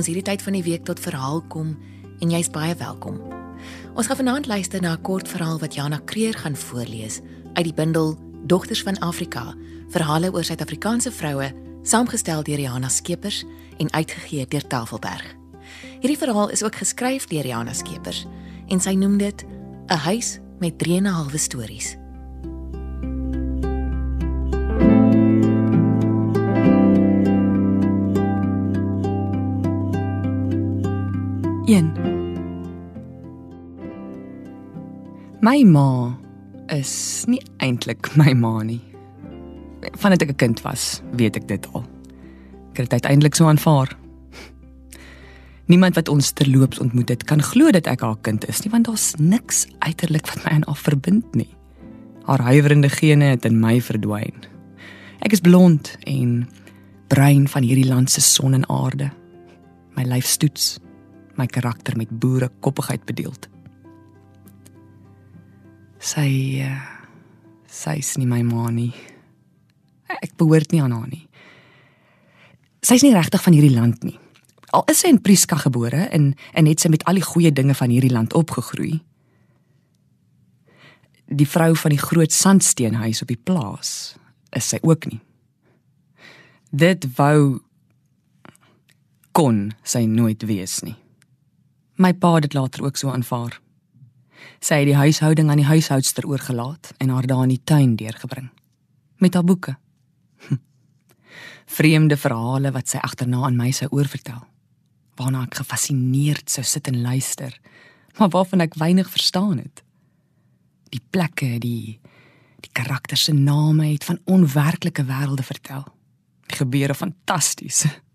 ons hierdie tyd van die week tot verhaal kom en jy's baie welkom. Ons gaan vanaand luister na 'n kort verhaal wat Jana Kreer gaan voorlees uit die bundel Dogters van Afrika: Verhale oor Suid-Afrikaanse vroue, saamgestel deur Jana Skeepers en uitgegee deur Tafelberg. Hierdie verhaal is ook geskryf deur Jana Skeepers en sy noem dit 'n huis met 3 en 'n halwe stories. 1 My ma is nie eintlik my ma nie. Vandat ek 'n kind was, weet ek dit al. Ek het dit uiteindelik so aanvaar. Niemand wat ons terloops ontmoet het, kan glo dat ek haar kind is nie, want daar's niks uiterlik wat my aan haar verbind nie. Haar huiwerende gene het in my verdwyn. Ek is blond en bruin van hierdie land se son en aarde. My lyf stoets my karakter met boere koppigheid bedeeld. Sy uh, sy is nie my ma nie. Ek behoort nie aan haar nie. Sy is nie regtig van hierdie land nie. Al is sy in Prieska gebore en en het sy met al die goeie dinge van hierdie land opgegroei. Die vrou van die groot sandsteenhuis op die plaas is sy ook nie. Dit wou kon sy nooit wees nie. My pa het dit later ook so aanvaar. Sy het die huishouding aan die huishoudster oorgelaat en haar daar in die tuin deurgebring met haar boeke. Vreemde verhale wat sy agterna aan my sou oorvertel. Waarna ek gefassineerd sou sit en luister, maar waarvan ek weinig verstaan het. Die plekke, die die karakters se name het van onwerklike wêrelde vertel. Die gebeure fantasties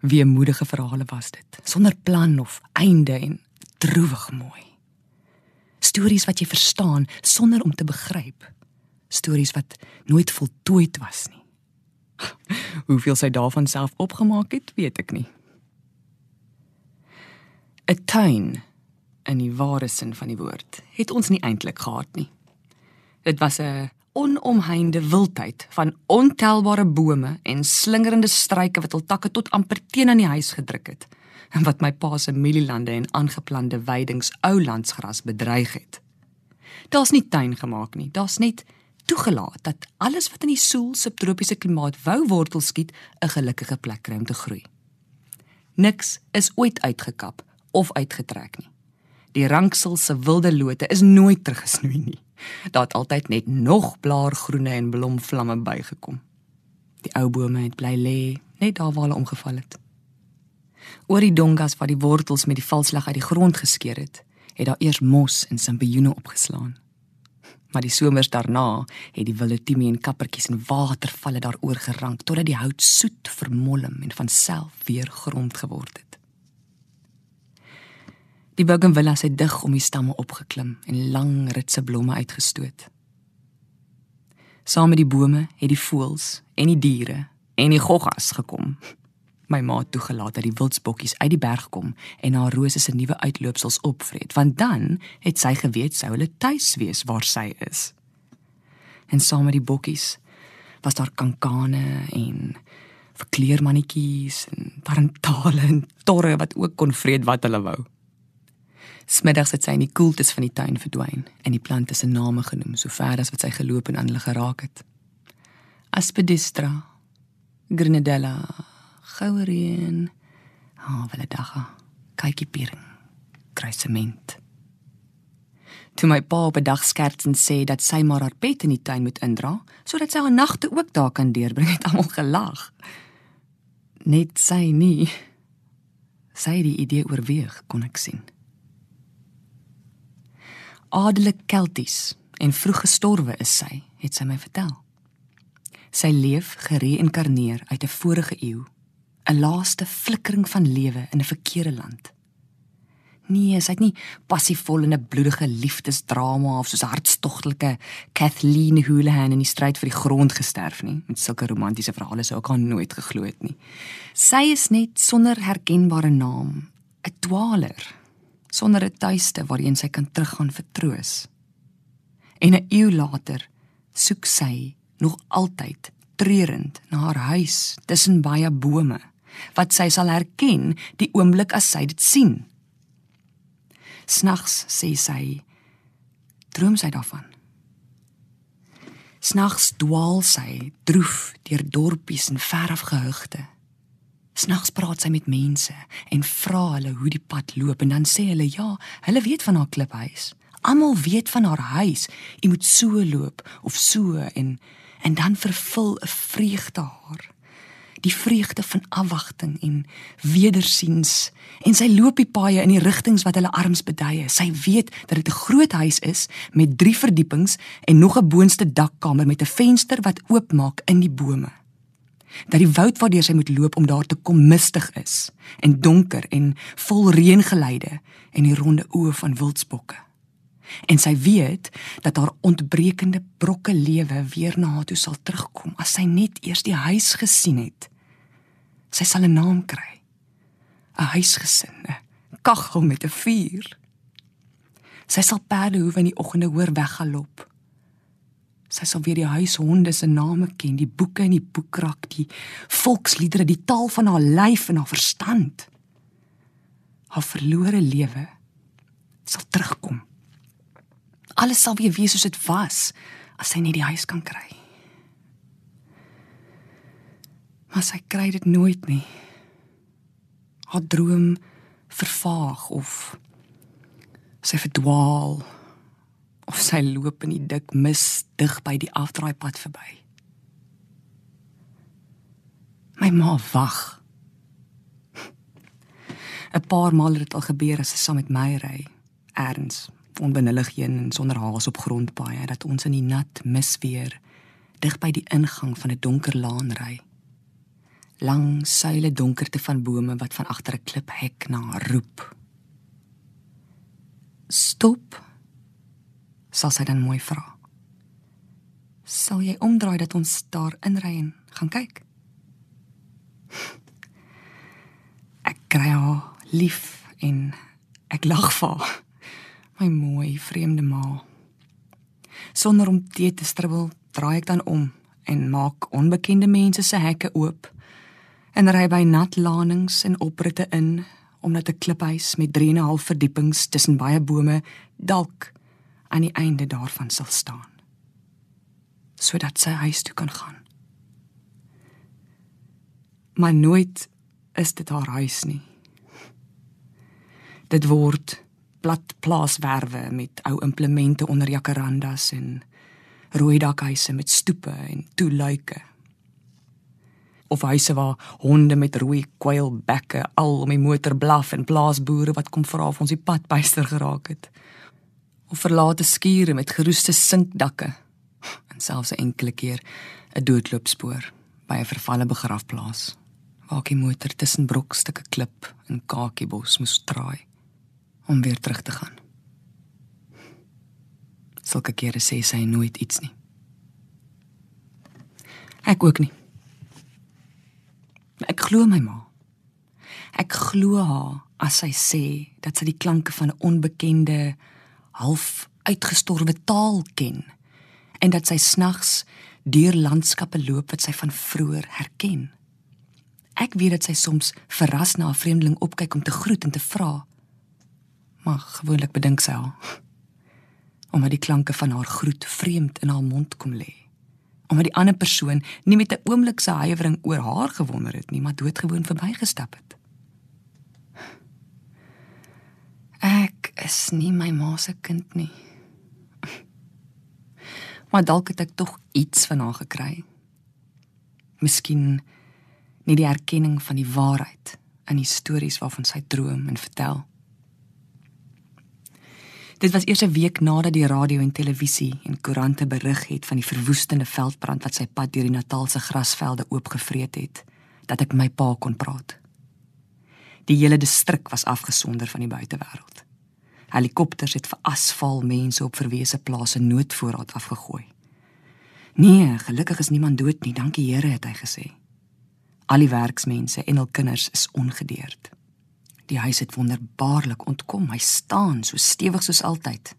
weemoedige verhale was dit, sonder plan of einde en droewig mooi. Stories wat jy verstaan sonder om te begryp. Stories wat nooit voltooid was nie. Hoeveel sy daarvan self opgemaak het, weet ek nie. 'n Tuin in die ware sin van die woord het ons nie eintlik gehad nie. Dit was 'n onomheinde wildheid van ontelbare bome en slingerende struike wat hul takke tot amper teen aan die huis gedruk het en wat my pa se mielielande en aangeplande weidings ou landsgras bedreig het. Daar's nie tuin gemaak nie, daar's net toegelaat dat alles wat in die soel subtropiese klimaat wou wortel skiet 'n gelukkige plek kry om te groei. Niks is ooit uitgekap of uitgetrek nie. Die ranksel se wilde lote is nooit teruggesnoei nie. Daar het altyd net nog blaargroene en blomvlamme bygekom. Die ou bome het bly lê net daar waar hulle omgeval het. Oor die dongas waar die wortels met die valslag uit die grond geskeur het, het daar eers mos en sampioene opgeslaan. Maar die somers daarna het die wilde timie en kappertjies en watervalle daaroor gerank totdat die hout soet vermolm en van self weer grond geword het. Die bougainvillas het dig om die stamme opgeklim en lang ritse blomme uitgestoot. Saam met die bome het die voëls en die diere en die goggas gekom. My ma het toegelaat dat die wildsbokkies uit die berg kom en haar rose se nuwe uitloopsels opvreet, want dan het sy geweet sou hulle tuis wees waar sy is. En saam met die bokkies was daar kankane en verkleermannetjies en tarantale en torre wat ook kon vreet wat hulle wou. Smiddags het sy in die koeltes van die tuin verdwyn en die plante se name genoem sover as wat sy geloop en aan hulle geraak het. Aspidistra, Grenadella, Gouereen, Haveledaga, Kykiepering, Kruisement. Toe my pa op 'n dag skerts en sê dat sy maar haar pet in die tuin moet indra sodat sy haar nagte ook daar kan deurbring, het almal gelag. Net sy nie. Sy het die idee oorweeg, kon ek sien adellik kelties en vroeg gestorwe is sy, het sy my vertel. Sy leef gereïnkarneer uit 'n vorige eeu, 'n laaste flikkering van lewe in 'n verkeerde land. Nee, sy het nie passievol in 'n bloedige liefdesdrama of soos 'n hartstogtelike Kathleen Houlihan in die stryd vir die grond gesterf nie. Met sulke romantiese verhale sou ek haar nooit geglo het nie. Sy is net sonder herkenbare naam, 'n dwaler sonder 'n tuiste waarheen sy kan teruggaan vir troos. En 'n eeu later soek sy nog altyd treurend na haar huis tussen baie bome wat sy sal herken die oomblik as sy dit sien. Snags sê sy droom sy daarvan. Snags dwaal sy droef deur dorpies en veraf gehugte. Snags praat sy met mense en vra hulle hoe die pad loop en dan sê hulle ja, hulle weet van haar kliphuis. Almal weet van haar huis. Jy moet so loop of so en en dan vervul 'n vreugde haar die vreugde van afwagting en wedersiens en sy loop die paaie in die rigtings wat hulle arms beduie. Sy weet dat dit 'n groot huis is met 3 verdiepings en nog 'n boonste dakkamer met 'n venster wat oopmaak in die bome. Dat die woud waardeur sy moet loop om daar te kom mistig is en donker en vol reëngeleide en die ronde oë van wildsbokke. En sy weet dat haar ontbrekende brokke lewe weer na haar toe sal terugkom as sy net eers die huis gesien het. Sy sal 'n naam kry. 'n Huisgesin, 'n kaggel met 'n vuur. Sy sal perde hoef in die oggende hoor weggalop. Sy sal weer die huishonde se name ken, die boeke in die boekrak, die volksliedere, die taal van haar lyf en haar verstand. Haar verlore lewe sal terugkom alles sal weer wees soos dit was as sy net die huis kan kry. Maar sy kry dit nooit nie. Haar droom vervaag of sy verdwaal of sy loop in die dik mis dig by die afdraaipad verby. My ma wag. 'n Paar maal het dit al gebeur as sy saam met my ry, erns onbenullig heen en sonder haas op grondpaaie dat ons in die nat misweer dig by die ingang van 'n donker laan ry. Lang suile donkerte van bome wat van agter 'n kliphek na roep. Sal sy dan mooi vra. Sal jy omdraai dat ons daar inry en gaan kyk? Ek kry haar lief en ek lag vir haar my mooi vreemde ma. Sonder om te te stribbel, draai ek dan om en maak onbekende mense se hekke oop en ry by nat lanings en opritte in omdat 'n kliphuis met 3 en 'n half verdiepings tussen baie bome dalk aan die einde daarvan sal staan sodat sy huis toe kan gaan. Maar nooit is dit haar huis nie. Dit word plat plaaswerwe met ou implemente onder jacarandas en rooi dakhuise met stoepe en toeluike. Of huise waar honde met rooi kwylbekke al om die motor blaf en plaasboere wat kom vra of ons die pad byster geraak het. Of verlate skure met geroeste sinkdakke en selfs 'n enkele keer 'n doodloopspoor by 'n vervalle begrafplaas waar die motor tussen brokstukke klip en kakiebos moes draai om weer terug te gaan. Sulke kere sê sy nooit iets nie. Ek ook nie. Ek glo my ma. Ek glo haar as sy sê dat sy die klanke van 'n onbekende half uitgestorwe taal ken en dat sy snags deur landskappe loop wat sy van vroeër herken. Ek weet dat sy soms verras na 'n vreemdeling opkyk om te groet en te vra: maar gewoonlik bedink sy al. Omdat die klanke van haar groet vreemd in haar mond kom lê. Omdat die ander persoon nie met 'n oomblik se huiwering oor haar gewonder het nie, maar doodgewoon verbygestap het. Ek is nie my ma se kind nie. Maar dalk het ek tog iets van haar gekry. Miskien nie die erkenning van die waarheid in die stories waarvan sy droom en vertel. Dit was eers 'n week nadat die radio en televisie en koerante berig het van die verwoestende veldbrand wat sy pad deur die Natalse grasvelde oopgevreet het, dat ek my pa kon praat. Die hele distrik was afgesonder van die buitewêreld. Helikopters het vir asfal mense op verwese plase noodvoorraad afgegooi. Nee, gelukkig is niemand dood nie, dankie Here het hy gesê. Al die werksmense en hul kinders is ongedeerd. Die huis het wonderbaarlik ontkom. Hy staan so stewig soos altyd.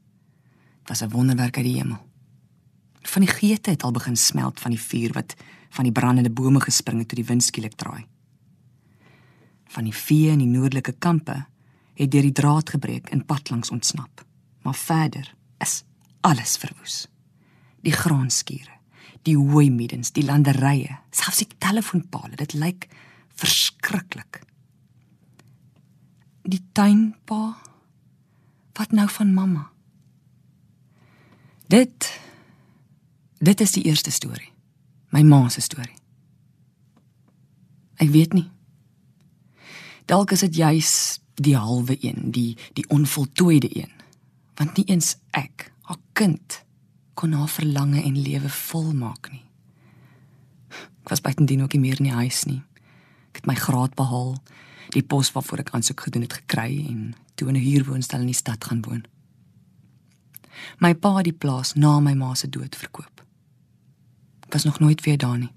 Dit was 'n wonderwerk uit die hemel. Van die geete het al begin smelt van die vuur wat van die brandende bome gespring het toe die wind skielik draai. van die vee in die noordelike kampe het deur die draad gebreek en pad langs ontsnap. Maar verder is alles verwoes. Die graanskure, die hooimiddens, die landerye, selfs die telefoonpale, dit lyk verskriklik. Die tuinpa wat nou van mamma? Dit dit is die eerste storie. My ma se storie. Ek weet nie. Dalk is dit juis die halwe een, die die onvoltooide een. Want nie eens ek, haar kind, kon haar verlange en lewe volmaak nie. Ek was bytendien ook nie meer in die huis nie. Ek het my graad behaal, die pos waarvoor ek aansoek gedoen het gekry en toe in 'n huurwoonstel in die stad gaan woon. My pa het die plaas na my ma se dood verkoop. Ek was nog nooit weer daar nie.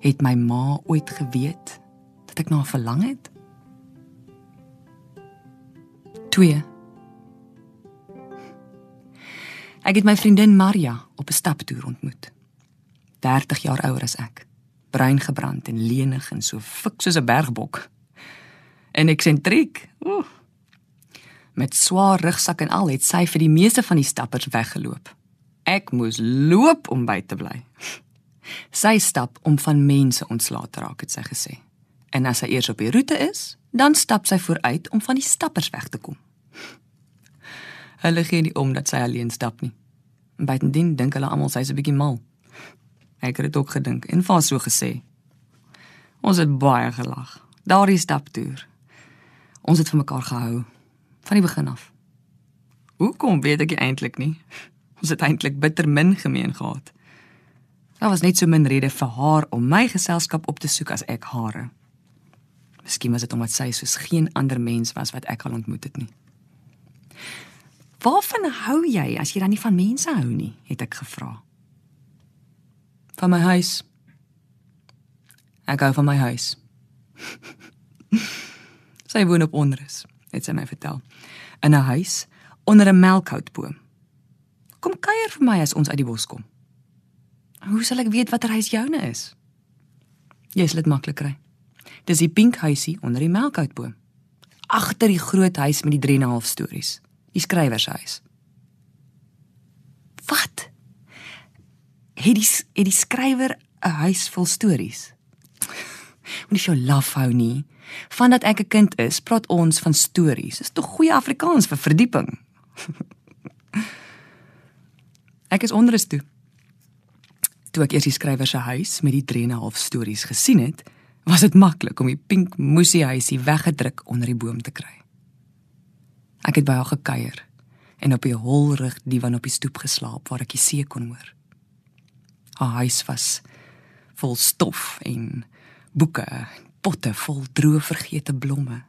Het my ma ooit geweet dat ek na haar verlang het? 2 Ek het my vriendin Maria op 'n staptoer ontmoet. 30 jaar ouer as ek. Bruin gebrand en lenig en so fik soos 'n bergbok. En eksentriek. Oeh. Met swaar rugsak en al het sy vir die meeste van die stappers weggeloop. Ek moes loop om by te bly. Sy stap om van mense ontslae te raak, het sy gesê. En as sy eers op die roete is, dan stap sy vooruit om van die stappers weg te kom. Hulle gee nie om dat sy alleen stap nie. Buitendien dink hulle almal sy's 'n bietjie mal. Ek het dit ook gedink en vas so gesê. Ons het baie gelag. Daardie staptoer. Ons het vir mekaar gehou van die begin af. Hoekom weet ek eintlik nie. Ons het eintlik bitter min gemeen gehad. Daar was net so min rede vir haar om my geselskap op te soek as ek hare. Miskien was dit omdat sy soos geen ander mens was wat ek al ontmoet het nie. Waarvan hou jy as jy dan nie van mense hou nie? het ek gevra. Van my huis. Ek hou van my huis. sy woon op Onrus, het sy my vertel. In 'n huis onder 'n melkhoutboom. Kom kuier vir my as ons uit die bos kom. Hoe sal ek weet watter huis joune is? Jy sal dit maklik kry. Dis die pink huisie onder die melkhoutboom. Agter die groot huis met die 3 en 'n half stories die skrywer se huis. Wat? Het die het die skrywer 'n huis vol stories? Moenie jou laf hou nie. Vandat ek 'n kind is, praat ons van stories. Dis tog goeie Afrikaans vir verdieping. ek is onderus toe. Toe ek eers die skrywer se huis met die 3 en 'n half stories gesien het, was dit maklik om die pink moesie huisie weggedruk onder die boom te kry. Ek het by haar gekuier en op die holrig divan op die stoep geslaap waar ek die see kon hoor. Haar huis was vol stof en boeke, potte vol droë vergete blomme.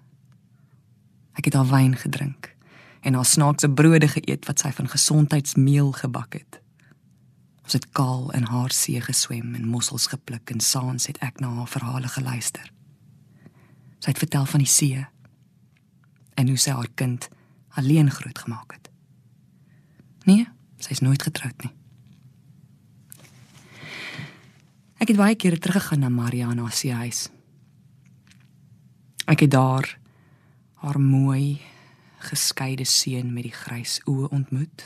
Ek het haar wyn gedrink en haar snaakse brode geëet wat sy van gesondheidsmeel gebak het. Ons het kaal in haar see geswem en mossels gepluk en saans het ek na haar verhale geluister. Sy het vertel van die see en hoe sy haar kind alleen grootgemaak het. Nee, sy is nooit getroud nie. Ek het baie kere teruggegaan na Mariana se huis. Ek het daar haar mooi geskeide seun met die grys oë ontmoet.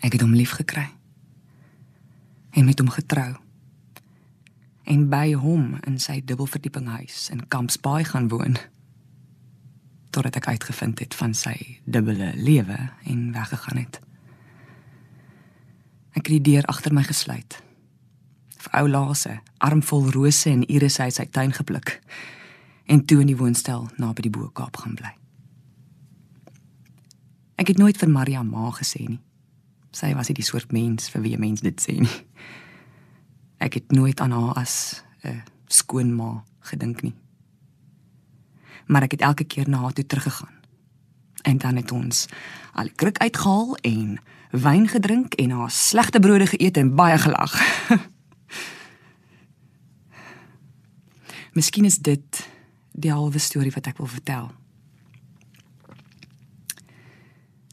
Ek het hom lief gekry en met hom getrou. En by hom in sy dubbelverdieping huis in Kampsbaai gaan woon totdat ek uitgevind het van sy dubbele lewe en weggegaan het. Ek het die deur agter my gesluit. Vir ou Lase, armvol rose en irisse uit sy tuin gepluk en toe in die woonstel naby die Bo-Kaap gaan bly. Ek het nooit vir Maria ma gesê nie. Sy was nie die soort mens vir wie 'n mens dit sê nie. Ek het nooit aan haar as 'n skoonma gedink nie maar ek het elke keer na haar toe teruggegaan. En dan het ons al die kruk uitgehaal en wyn gedrink en haar slegte brode geëet en baie gelag. Miskien is dit die halwe storie wat ek wil vertel.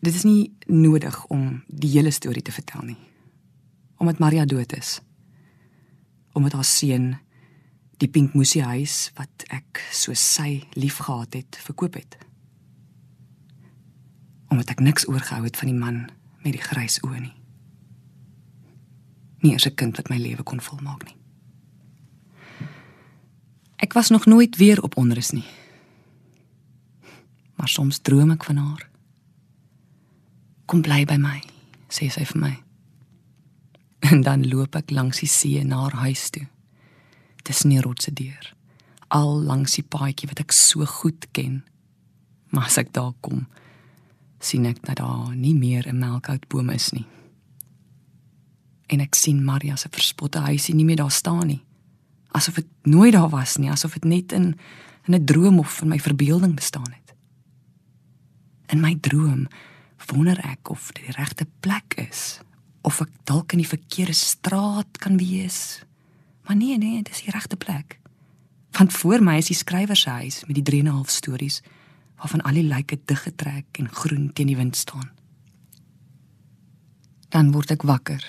Dit is nie nodig om die hele storie te vertel nie. Omdat Maria dood is. Omdat haar seun Die pink musie huis wat ek so sy liefgehad het, verkoop het. Omdat ek niks oorgehou het van die man met die grys oë nie. Nie eens 'n kind wat my lewe kon volmaak nie. Ek was nog nooit weer op onrus nie. Maar soms droom ek van haar. Kom bly by my, sê sy vir my. En dan loop ek langs die see na haar huis toe. Tussen die rotse deur. Al langs die paadjie wat ek so goed ken. Maar as ek daar kom, sien ek dat daar nie meer 'n melkoutboom is nie. En ek sien Maria se verspotte huisie nie meer daar staan nie. Asof dit nooit daar was nie, asof dit net in in 'n droom of in my verbeelding bestaan het. In my droom wonder ek of dit die regte plek is of ek dalk in die verkeerde straat kan wees. Maar nee nee, dit is die regte plek. Want voor my is die skrywer se huis met die 3.5 stories waarvan al die lyke diggetrek en groen teen die wind staan. Dan word ek wakker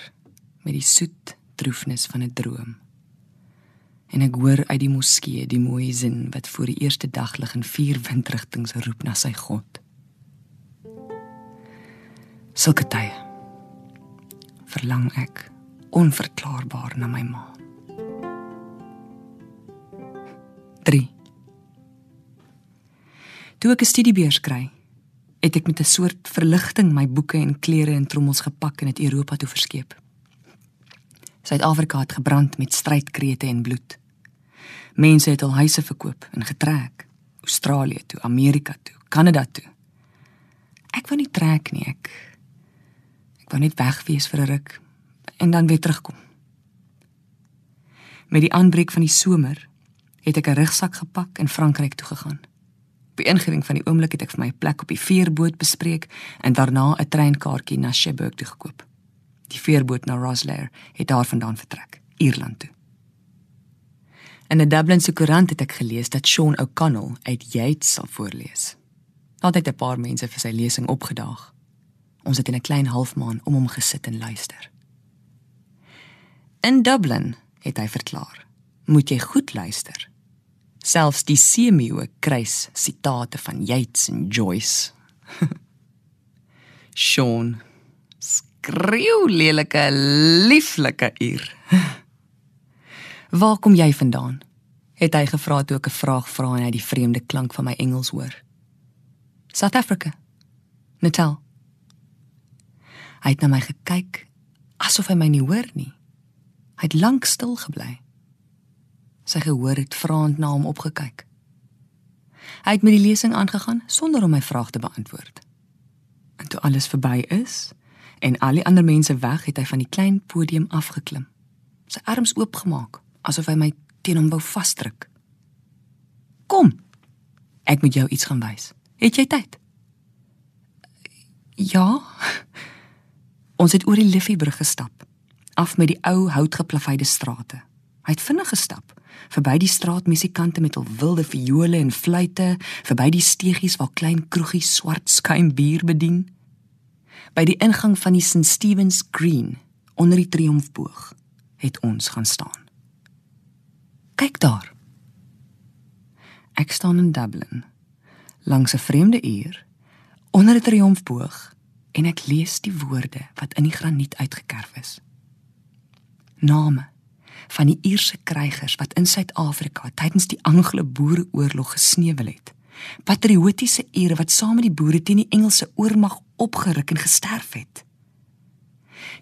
met die soet droefnis van 'n droom. En ek hoor uit die moskee die mooi sin wat voor die eerste dag lig in vier windrigtings roep na sy God. Sulke tye verlang ek onverklaarbaar na my ma. 3 Toe ek 'n studiebeurs kry, het ek met 'n soort verligting my boeke en klere en trommels gepak en dit Europa toe verskeep. Suid-Afrika het gebrand met strydkrete en bloed. Mense het al huise verkoop en getrek, Australië toe, Amerika toe, Kanada toe. Ek wou nie trek nie, ek wou net weg wees vir 'n ruk en dan weer terugkom. Met die aanbreek van die somer het ek 'n rugsak gepak en Frankryk toe gegaan die ingewing van die oomblik het ek vir my 'n plek op die veerboot bespreek en daarna 'n treinkaartjie na Cherbourg toe gekoop. Die veerboot na Roslair het daarvandaan vertrek, Ierland toe. In 'n Dublin se koerant het ek gelees dat Sean O'Connell uit Yates sal voorlees. Daar het 'n paar mense vir sy lesing opgedaag. Ons het in 'n klein halfmaan om hom gesit en luister. In Dublin, het hy verklaar, moet jy goed luister selfs die seemeeu kruis sitate van Yeats en Joyce. Sean skreeu lelike lieflike uur. Waar kom jy vandaan? het hy gevra toe ek 'n vraag vra en hy die vreemde klank van my Engels hoor. South Africa. Natal. Hy het na my gekyk asof hy my nie hoor nie. Hy het lank stil gebly. Sy gehoor het vraend na hom opgekyk. Hy het met die lesing aangegaan sonder om my vraag te beantwoord. En toe alles verby is en al die ander mense weg, het hy van die klein podium afgeklim. Sy arms oopgemaak asof hy my teen hom wou vasdruk. "Kom. Ek moet jou iets gaan wys. Het jy tyd?" "Ja." Ons het oor die Liffeybrug gestap, af met die ou houtgeplaveide strate. Hy het vinnig gestap verby die straatmusikante met hul wilde viole en fluitte, verby die steegies waar klein kroegies swart skuim bier bedien. By die ingang van die St Stephen's Green onder die triomfboog het ons gaan staan. Kyk daar. Ek staan in Dublin langs 'n vreemde uur onder 'n triomfboog en ek lees die woorde wat in die graniet uitgekerf is. Name van die Ierse krygers wat in Suid-Afrika tydens die Anglo-Boereoorlog gesneuwel het. Patriotiese Ire wat saam met die boere teen die Engelse oormag opgeruk en gesterf het.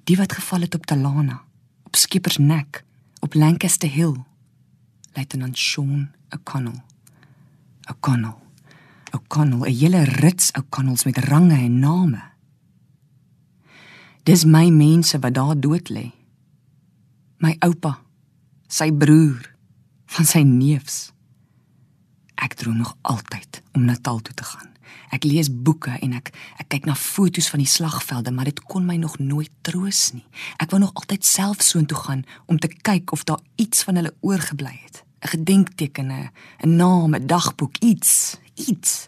Die wat geval het op Talana, op Skippers Nek, op Lancaster Hill. Luitenant Sean O'Connell. O'Connell. O'Connell, 'n hele rits O'Connells met range en name. Dis my mense wat daar dood lê. My oupa sy broer, van sy neefs. Ek droom nog altyd om Natal toe te gaan. Ek lees boeke en ek ek kyk na foto's van die slagvelde, maar dit kon my nog nooit troos nie. Ek wou nog altyd self soontoe gaan om te kyk of daar iets van hulle oorgebly het. 'n Gedenkteken, 'n naam, 'n dagboek, iets, iets.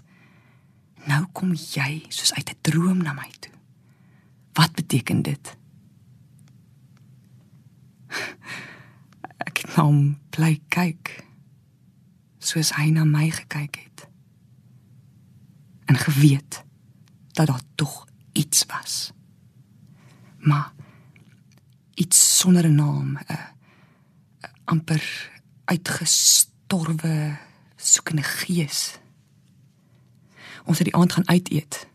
Nou kom jy soos uit 'n droom na my toe. Wat beteken dit? ek het hom bly kyk soos hy na my gekyk het. En geweet dat daar tog iets was. Maar iets sonder 'n naam, 'n amper uitgestorwe soekende gees. Ons het die aand gaan uit eet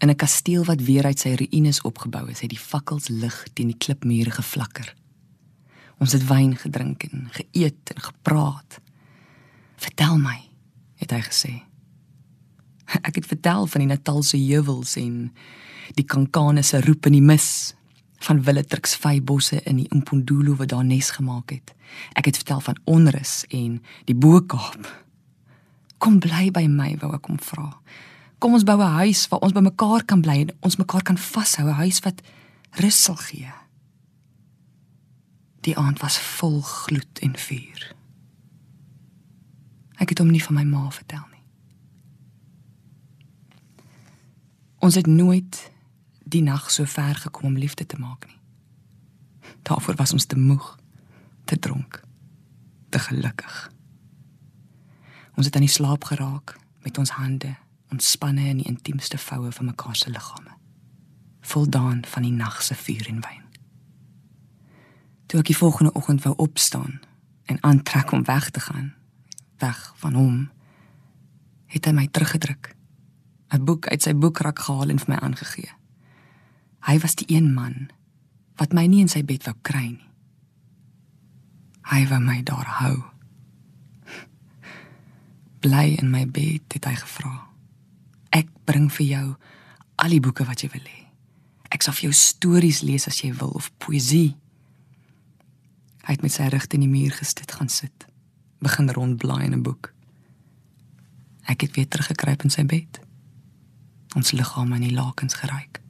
in 'n kasteel wat weer uit sy ruïnes opgebou is, het die fakkels lig teen die klipmure geflakker. Ons het wyn gedrink en geëet en gepraat. "Vertel my," het hy gesê. Ek het vertel van die Natalse heuwels en die kankane se roep in die mis, van Willetrix vybosse in die Impondulu wat daar nes gemaak het. Ek het vertel van onrus en die Bo-Kaap. Kom bly by my, wou ek hom vra. Kom ons bou 'n huis waar ons bymekaar kan bly en ons mekaar kan vashou, 'n huis wat rus sal gee. Die aand was vol gloed en vuur. Ek het hom nie van my ma vertel nie. Ons het nooit die nag so ver gekom om liefde te maak nie. Daarvoor was ons te moeg, te dronk, te gelukkig. Ons het aan die slaap geraak met ons hande ontspanne in die intiemste voue van mekaar se liggame. Voldaan van die nag se vuur en wyn. Toe ek die volgende oggend wou opstaan en aantrek om weg te gaan, weg van hom, het hy my teruggedruk. 'n Boek uit sy boekrak gehaal en vir my aangegee. Hy was die een man wat my nie in sy bed wou kry nie. Hy wou my daar hou. Bly in my bed, het hy gevra. Ek bring vir jou al die boeke wat jy wil hê. Ek sal vir jou stories lees as jy wil of poësie. Hy het met sy rug teen die muur gestit gaan sit, begin rondblaai in 'n boek. Ek het weer teruggekruip in sy bed. Ons liggame in die lakens geruik.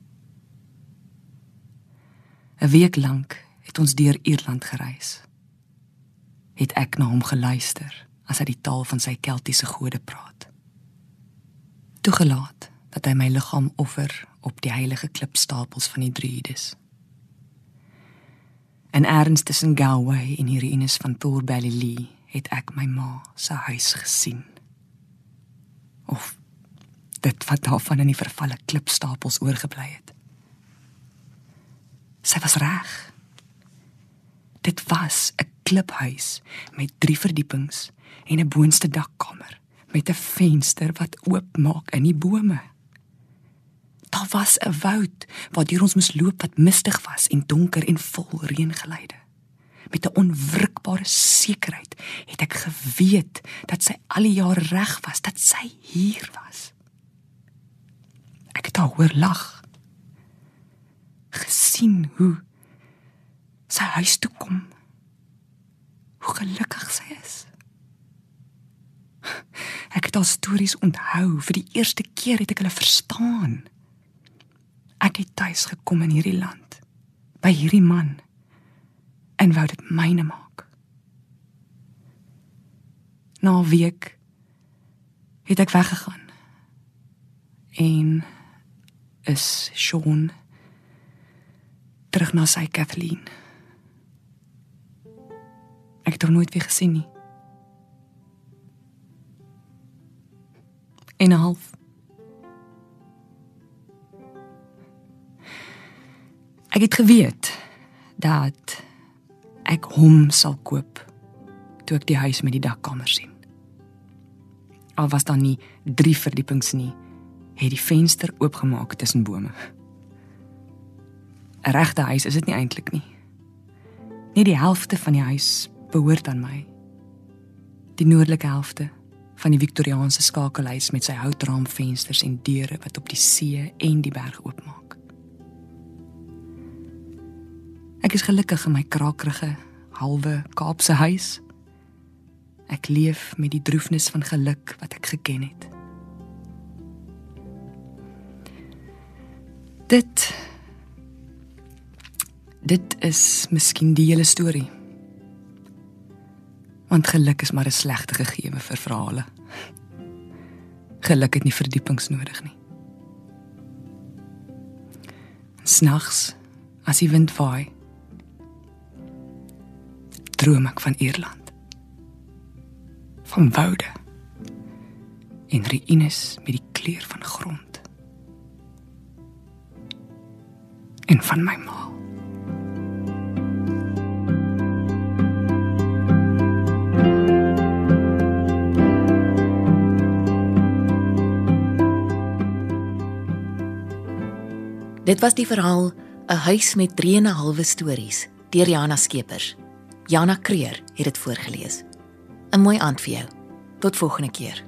'n Week lank het ons deur Ierland gereis. Het ek na hom geluister as hy die taal van sy keltiese gode praat toegelaat dat hy my liggaam offer op die heilige klipstapels van die Druides. En erns tussen Galway en die ruïnes van Thorballie het ek my ma se huis gesien. Of dit wat daarvan in die vervalle klipstapels oorgebly het. Sy was reg. Dit was 'n kliphuis met 3 verdiepings en 'n boonste dakkamer met 'n venster wat oopmaak in die bome. Daar was 'n woud waar deur ons moes loop wat mistig was en donker en vol reëngeleide. Met 'n onwrikbare sekerheid het ek geweet dat sy al die jare reg was, dat sy hier was. Ek het haar hoor lag. gesien hoe sy huis toe kom. Hoe gelukkig sy is. Ek het al stories onthou, vir die eerste keer het ek hulle verstaan. Ek het tuis gekom in hierdie land by hierdie man en wou dit myne maak. Na 'n week het ek weggegaan. En is Sean terug na sy Kathleen. Ek het hom nooit weer gesien nie. En 'n half. Ek het geweet dat ek hom sal koop toe ek die huis met die dakkamer sien. Al was daar nie 3 verdiepings nie, het die venster oopgemaak tussen bome. 'n Regte huis is dit nie eintlik nie. Net die helfte van die huis behoort aan my. Die noordelike helfte van die Victoriaanse skakelhuis met sy houtraamvensters en deure wat op die see en die berg oopmaak. Ek is gelukkig in my krakerige halwe Kaapse huis. Ek leef met die droefnis van geluk wat ek geken het. Dit dit is miskien die hele storie want geluk is maar 'n slegte gegewe vir verhale. Geluk het nie verdiepings nodig nie. Snags as die wind vaai, droom ek van Ierland. van woude en ruïnes met die kleur van grond en van my ma Dit was die verhaal 'n huis met 3 en 'n halwe stories deur Jana Skeepers. Jana Kreer het dit voorgeles. 'n Mooi aand vir jou. Tot volgende keer.